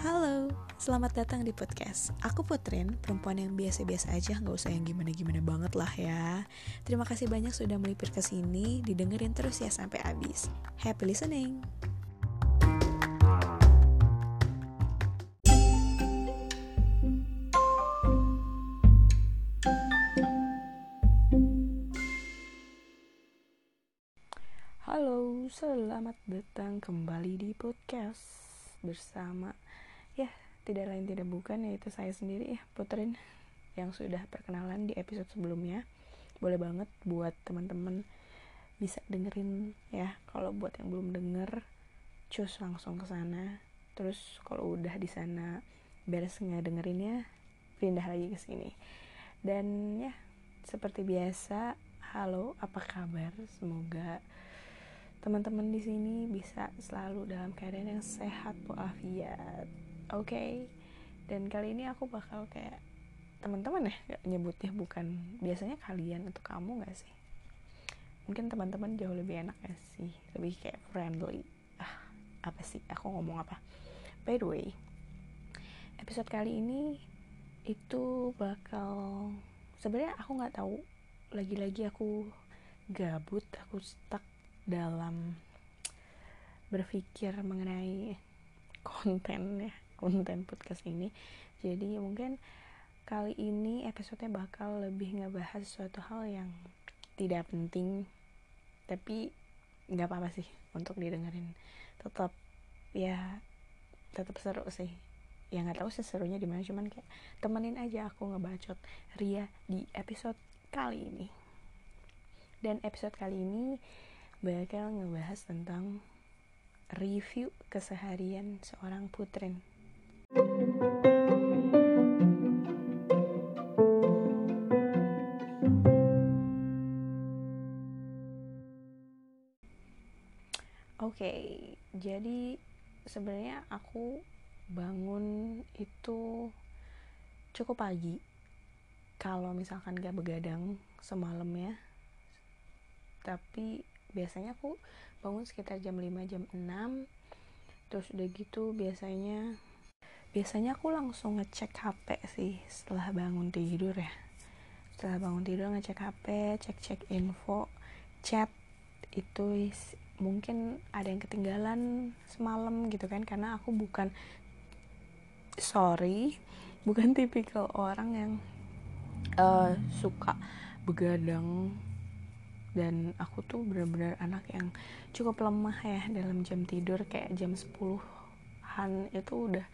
Halo, selamat datang di podcast. Aku Putrin, perempuan yang biasa-biasa aja Gak usah yang gimana-gimana banget lah ya. Terima kasih banyak sudah melipir ke sini Didengerin terus ya sampai habis. Happy listening. Halo, selamat datang kembali di podcast bersama ya tidak lain tidak bukan yaitu saya sendiri ya Putrin yang sudah perkenalan di episode sebelumnya. Boleh banget buat teman-teman bisa dengerin ya. Kalau buat yang belum denger, cus langsung ke sana. Terus kalau udah di sana beres nggak dengerinnya, pindah lagi ke sini. Dan ya seperti biasa, halo apa kabar? Semoga teman-teman di sini bisa selalu dalam keadaan yang sehat walafiat. Oke. Okay? Dan kali ini aku bakal kayak teman-teman ya nyebutnya bukan biasanya kalian atau kamu gak sih? Mungkin teman-teman jauh lebih enak gak sih? Lebih kayak friendly. Ah, apa sih? Aku ngomong apa? By the way, episode kali ini itu bakal sebenarnya aku nggak tahu lagi-lagi aku gabut aku stuck dalam berpikir mengenai konten ya konten podcast ini. Jadi mungkin kali ini episodenya bakal lebih ngebahas suatu hal yang tidak penting tapi nggak apa-apa sih untuk didengerin. Tetap ya tetap seru sih. Ya nggak tahu seserunya di mana cuman kayak temenin aja aku ngebacot Ria di episode kali ini. Dan episode kali ini bakal ngebahas tentang review keseharian seorang putrin. Oke, okay, jadi sebenarnya aku bangun itu cukup pagi. Kalau misalkan gak begadang semalam ya, tapi biasanya aku bangun sekitar jam 5 jam 6 terus udah gitu biasanya biasanya aku langsung ngecek HP sih setelah bangun tidur ya. Setelah bangun tidur ngecek HP cek-cek info chat itu mungkin ada yang ketinggalan semalam gitu kan karena aku bukan sorry bukan tipikal orang yang uh, suka begadang. Dan aku tuh benar-benar anak yang cukup lemah ya dalam jam tidur kayak jam 10-an itu udah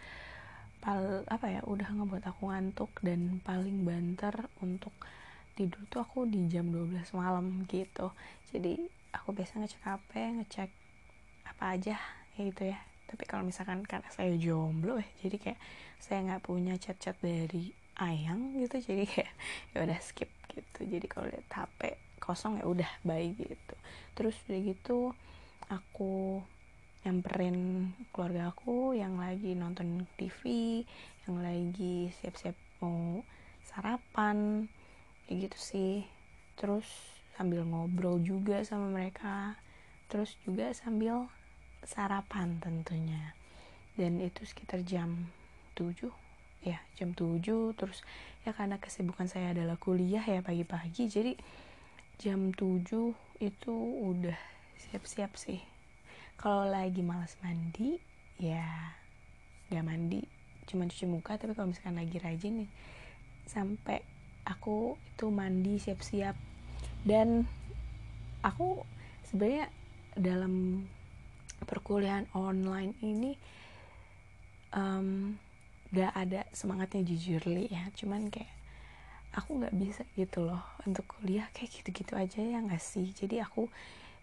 pal apa ya udah ngebuat aku ngantuk dan paling banter untuk tidur tuh aku di jam 12 malam gitu. Jadi aku biasa ngecek HP ngecek apa aja ya gitu ya. Tapi kalau misalkan karena saya jomblo ya jadi kayak saya nggak punya chat-chat dari ayang gitu jadi kayak ya udah skip gitu. Jadi kalau lihat HP kosong ya udah baik gitu. Terus udah gitu aku nyamperin keluarga aku yang lagi nonton TV yang lagi siap-siap mau sarapan kayak gitu sih. Terus sambil ngobrol juga sama mereka. Terus juga sambil sarapan tentunya. Dan itu sekitar jam 7 ya jam 7 terus ya karena kesibukan saya adalah kuliah ya pagi-pagi. Jadi jam 7 itu udah siap-siap sih kalau lagi malas mandi ya gak mandi cuma cuci muka. Tapi kalau misalkan lagi rajin nih sampai aku itu mandi siap-siap. Dan aku sebenarnya dalam perkuliahan online ini um, gak ada semangatnya jujur li ya. Cuman kayak aku nggak bisa gitu loh untuk kuliah. Kayak gitu-gitu aja ya nggak sih? Jadi aku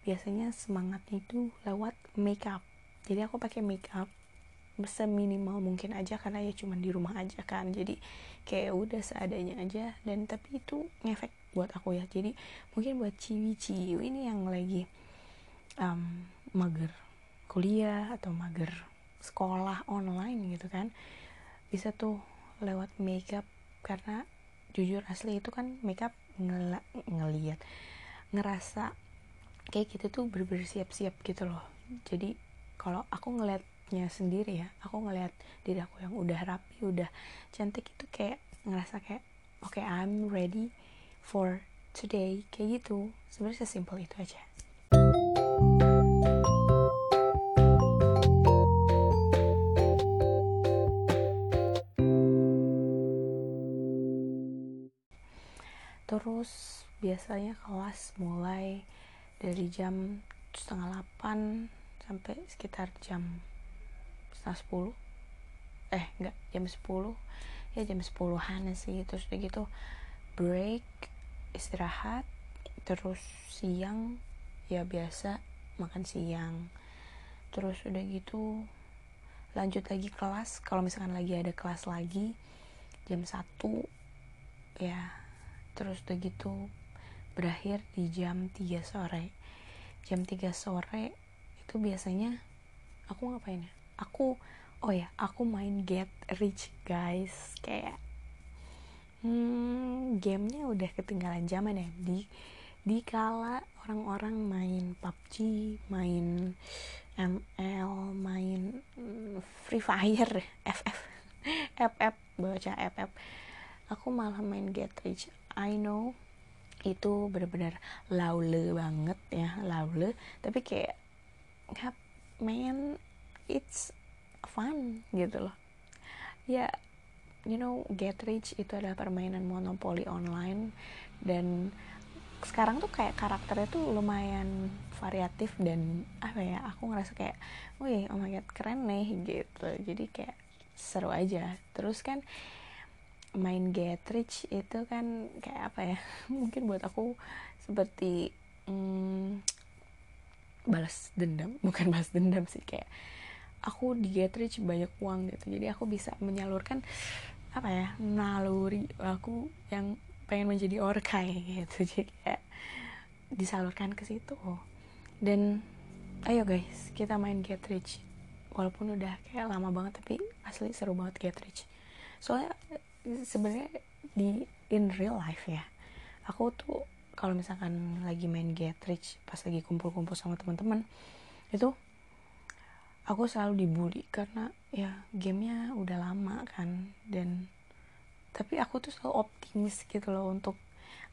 biasanya semangatnya itu lewat makeup. Jadi aku pakai makeup seminimal mungkin aja karena ya cuma di rumah aja kan. Jadi kayak udah seadanya aja dan tapi itu ngefek buat aku ya. Jadi mungkin buat ciwi-ciwi ini yang lagi um, mager kuliah atau mager sekolah online gitu kan bisa tuh lewat makeup karena jujur asli itu kan makeup ngel ngeliat ngerasa kayak gitu tuh berber siap-siap gitu loh. Jadi kalau aku ngeliat looknya sendiri ya aku ngelihat diri aku yang udah rapi udah cantik itu kayak ngerasa kayak oke okay, I'm ready for today. Kayak gitu. Sebenarnya sesimpel itu aja. Terus biasanya kelas mulai dari jam setengah delapan sampai sekitar jam setengah sepuluh. Eh enggak jam sepuluh. Ya jam sepuluhan sih. Terus udah gitu break istirahat terus siang ya biasa makan siang. Terus udah gitu lanjut lagi kelas. Kalau misalkan lagi ada kelas lagi jam satu ya. Terus udah gitu berakhir di jam 3 sore. Jam 3 sore itu biasanya aku ngapain ya? Aku oh ya aku main get rich guys. Kayak hmm, gamenya udah ketinggalan zaman ya. Di di kala orang-orang main PUBG main ML main hmm, Free Fire FF FF baca FF aku malah main Get Rich. I know itu benar-benar laule banget ya laule. Tapi kayak nggak man it's fun gitu loh. Ya you know get rich itu adalah permainan monopoli online. Dan sekarang tuh kayak karakternya tuh lumayan variatif dan apa ya aku ngerasa kayak wih oh my god keren nih gitu. Jadi kayak seru aja. Terus kan main get rich itu kan kayak apa ya? Mungkin buat aku seperti hmm, balas dendam. Bukan balas dendam sih kayak aku di get rich banyak uang gitu. Jadi aku bisa menyalurkan apa ya naluri aku yang pengen menjadi orkai gitu. Jadi kayak disalurkan ke situ. Dan ayo guys kita main get rich walaupun udah kayak lama banget tapi asli seru banget get rich soalnya sebenarnya di in real life ya aku tuh kalau misalkan lagi main get rich pas lagi kumpul-kumpul sama teman-teman itu aku selalu dibully karena ya gamenya udah lama kan dan tapi aku tuh selalu optimis gitu loh untuk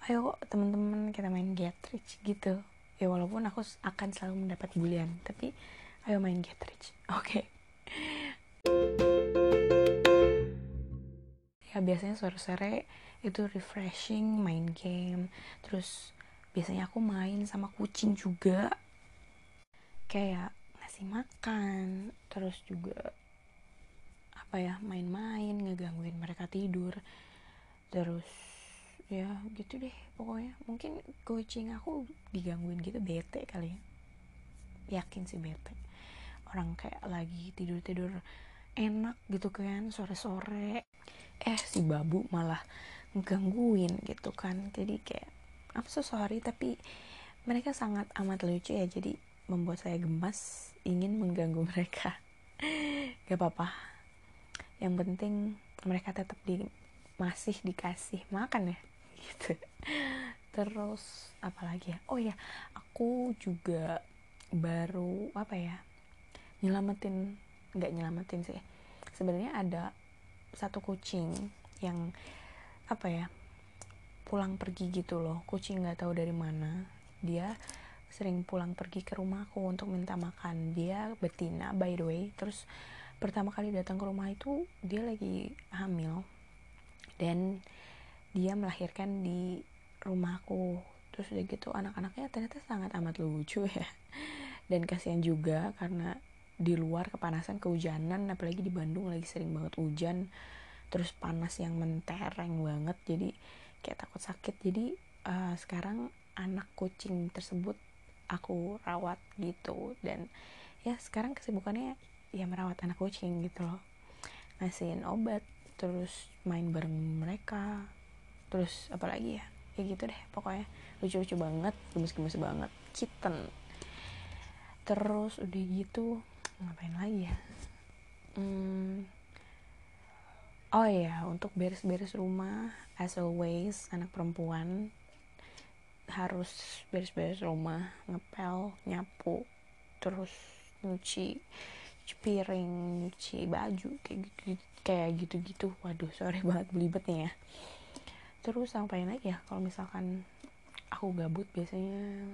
ayo teman-teman kita main get rich gitu ya walaupun aku akan selalu mendapat bulian tapi ayo main get rich oke okay. Biasanya sore-sore itu refreshing main game. Terus biasanya aku main sama kucing juga. Kayak ngasih makan terus juga apa ya main-main ngegangguin mereka tidur. Terus ya gitu deh pokoknya. Mungkin kucing aku digangguin gitu bete kali ya. Yakin sih bete. Orang kayak lagi tidur tidur enak gitu kan sore sore eh si babu malah gangguin gitu kan. Jadi kayak I'm so sorry tapi mereka sangat amat lucu ya. Jadi membuat saya gemas ingin mengganggu mereka. Gak apa-apa. Yang penting mereka tetap di masih dikasih makan ya gitu. Terus apalagi ya? Oh ya aku juga baru apa ya nyelamatin nggak nyelamatin sih. Sebenarnya ada satu kucing yang apa ya pulang pergi gitu loh. Kucing nggak tahu dari mana. Dia sering pulang pergi ke rumahku untuk minta makan. Dia betina by the way. Terus pertama kali datang ke rumah itu dia lagi hamil. Dan dia melahirkan di rumahku. Terus udah gitu anak-anaknya ternyata sangat amat lucu ya. Dan kasihan juga karena di luar kepanasan kehujanan apalagi di Bandung lagi sering banget hujan terus panas yang mentereng banget jadi kayak takut sakit. Jadi uh, sekarang anak kucing tersebut aku rawat gitu dan ya sekarang kesibukannya ya merawat anak kucing gitu loh. Ngasihin obat terus main bareng mereka terus apalagi ya kayak gitu deh pokoknya. Lucu-lucu banget gemes-gemes banget kitten. Terus udah gitu ngapain lagi ya? Hmm, oh iya untuk beres-beres rumah as always anak perempuan harus beres-beres rumah ngepel nyapu terus nyuci piring nyuci baju kayak gitu gitu-gitu. Waduh sorry banget belibet nih ya. Terus sampai lagi ya? Kalau misalkan aku gabut biasanya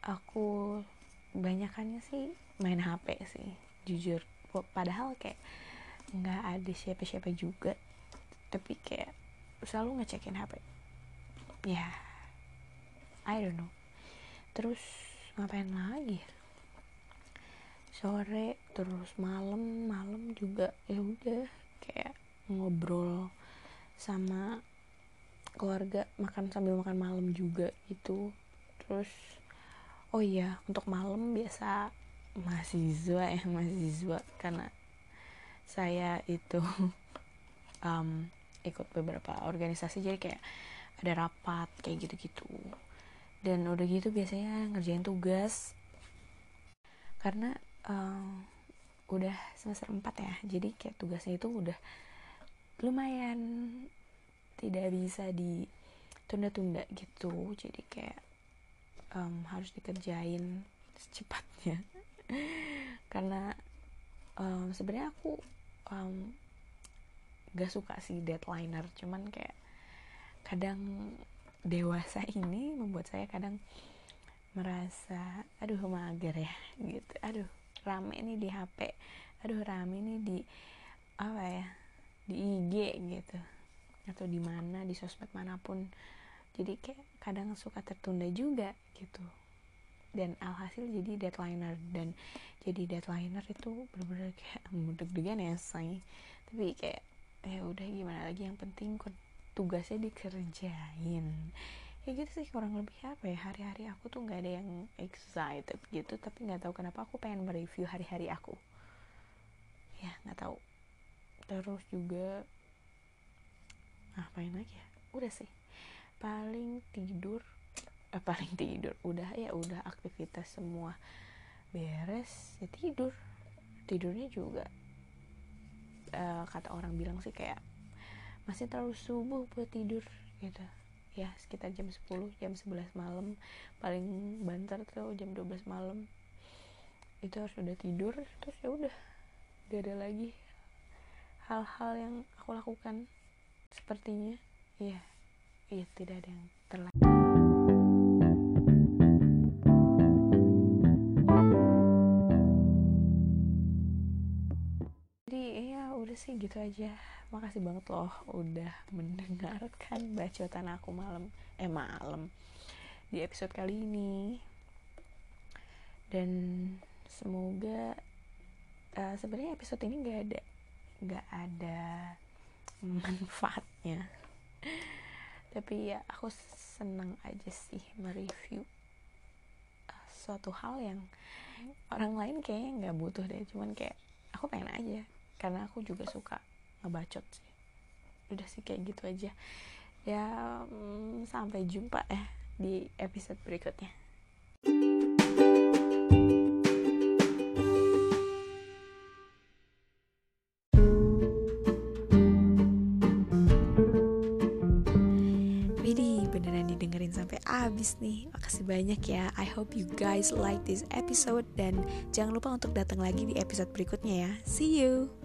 aku banyakannya sih main HP sih jujur. Padahal kayak nggak ada siapa-siapa juga. Tapi kayak selalu ngecekin HP ya yeah, I don't know. Terus ngapain lagi? Sore terus malam malam juga ya udah kayak ngobrol sama keluarga makan sambil makan malam juga gitu. Terus oh iya untuk malam biasa mahasiswa ya mahasiswa. Karena saya itu um, ikut beberapa organisasi jadi kayak ada rapat kayak gitu-gitu. Dan udah gitu biasanya ngerjain tugas. Karena um, udah semester 4 ya jadi kayak tugasnya itu udah lumayan tidak bisa ditunda-tunda gitu. Jadi kayak um, harus dikerjain secepatnya karena um, sebenarnya aku um, gak suka sih deadlineer. Cuman kayak kadang dewasa ini membuat saya kadang merasa aduh mager ya gitu. Aduh rame nih di HP aduh rame nih di apa ya di IG gitu. Atau di mana di sosmed mana pun. Jadi kayak kadang suka tertunda juga gitu dan alhasil jadi deadlineer dan jadi deadlineer itu bener-bener kayak deg-degan ya say. Tapi kayak ya udah gimana lagi? Yang penting tugasnya dikerjain. Ya gitu sih kurang lebih apa ya hari-hari aku tuh nggak ada yang excited gitu. Tapi nggak tahu kenapa aku pengen mereview hari-hari aku. Ya nggak tahu. Terus juga ngapain lagi ya? Udah sih. Paling tidur paling tidur. Udah ya udah aktivitas semua beres ya tidur. Tidurnya juga uh, kata orang bilang sih kayak masih terlalu subuh buat tidur gitu. Ya sekitar jam 10 jam 11 malam. Paling banter tuh jam 12 malam. Itu harus udah tidur terus ya udah. Gak ada lagi hal-hal yang aku lakukan. Sepertinya ya iya tidak ada yang terlalu sih gitu aja. Makasih banget loh udah mendengarkan bacotan aku malam eh malam di episode kali ini. Dan semoga uh, sebenarnya episode ini gak ada gak ada manfaatnya. Tapi ya aku seneng aja sih mereview uh, suatu hal yang orang lain kayaknya nggak butuh deh. Cuman kayak aku pengen aja karena aku juga suka ngebacot sih udah sih kayak gitu aja ya hmm, sampai jumpa ya di episode berikutnya beneran didengerin sampai habis nih. Makasih banyak ya. I hope you guys like this episode dan jangan lupa untuk datang lagi di episode berikutnya ya. See you.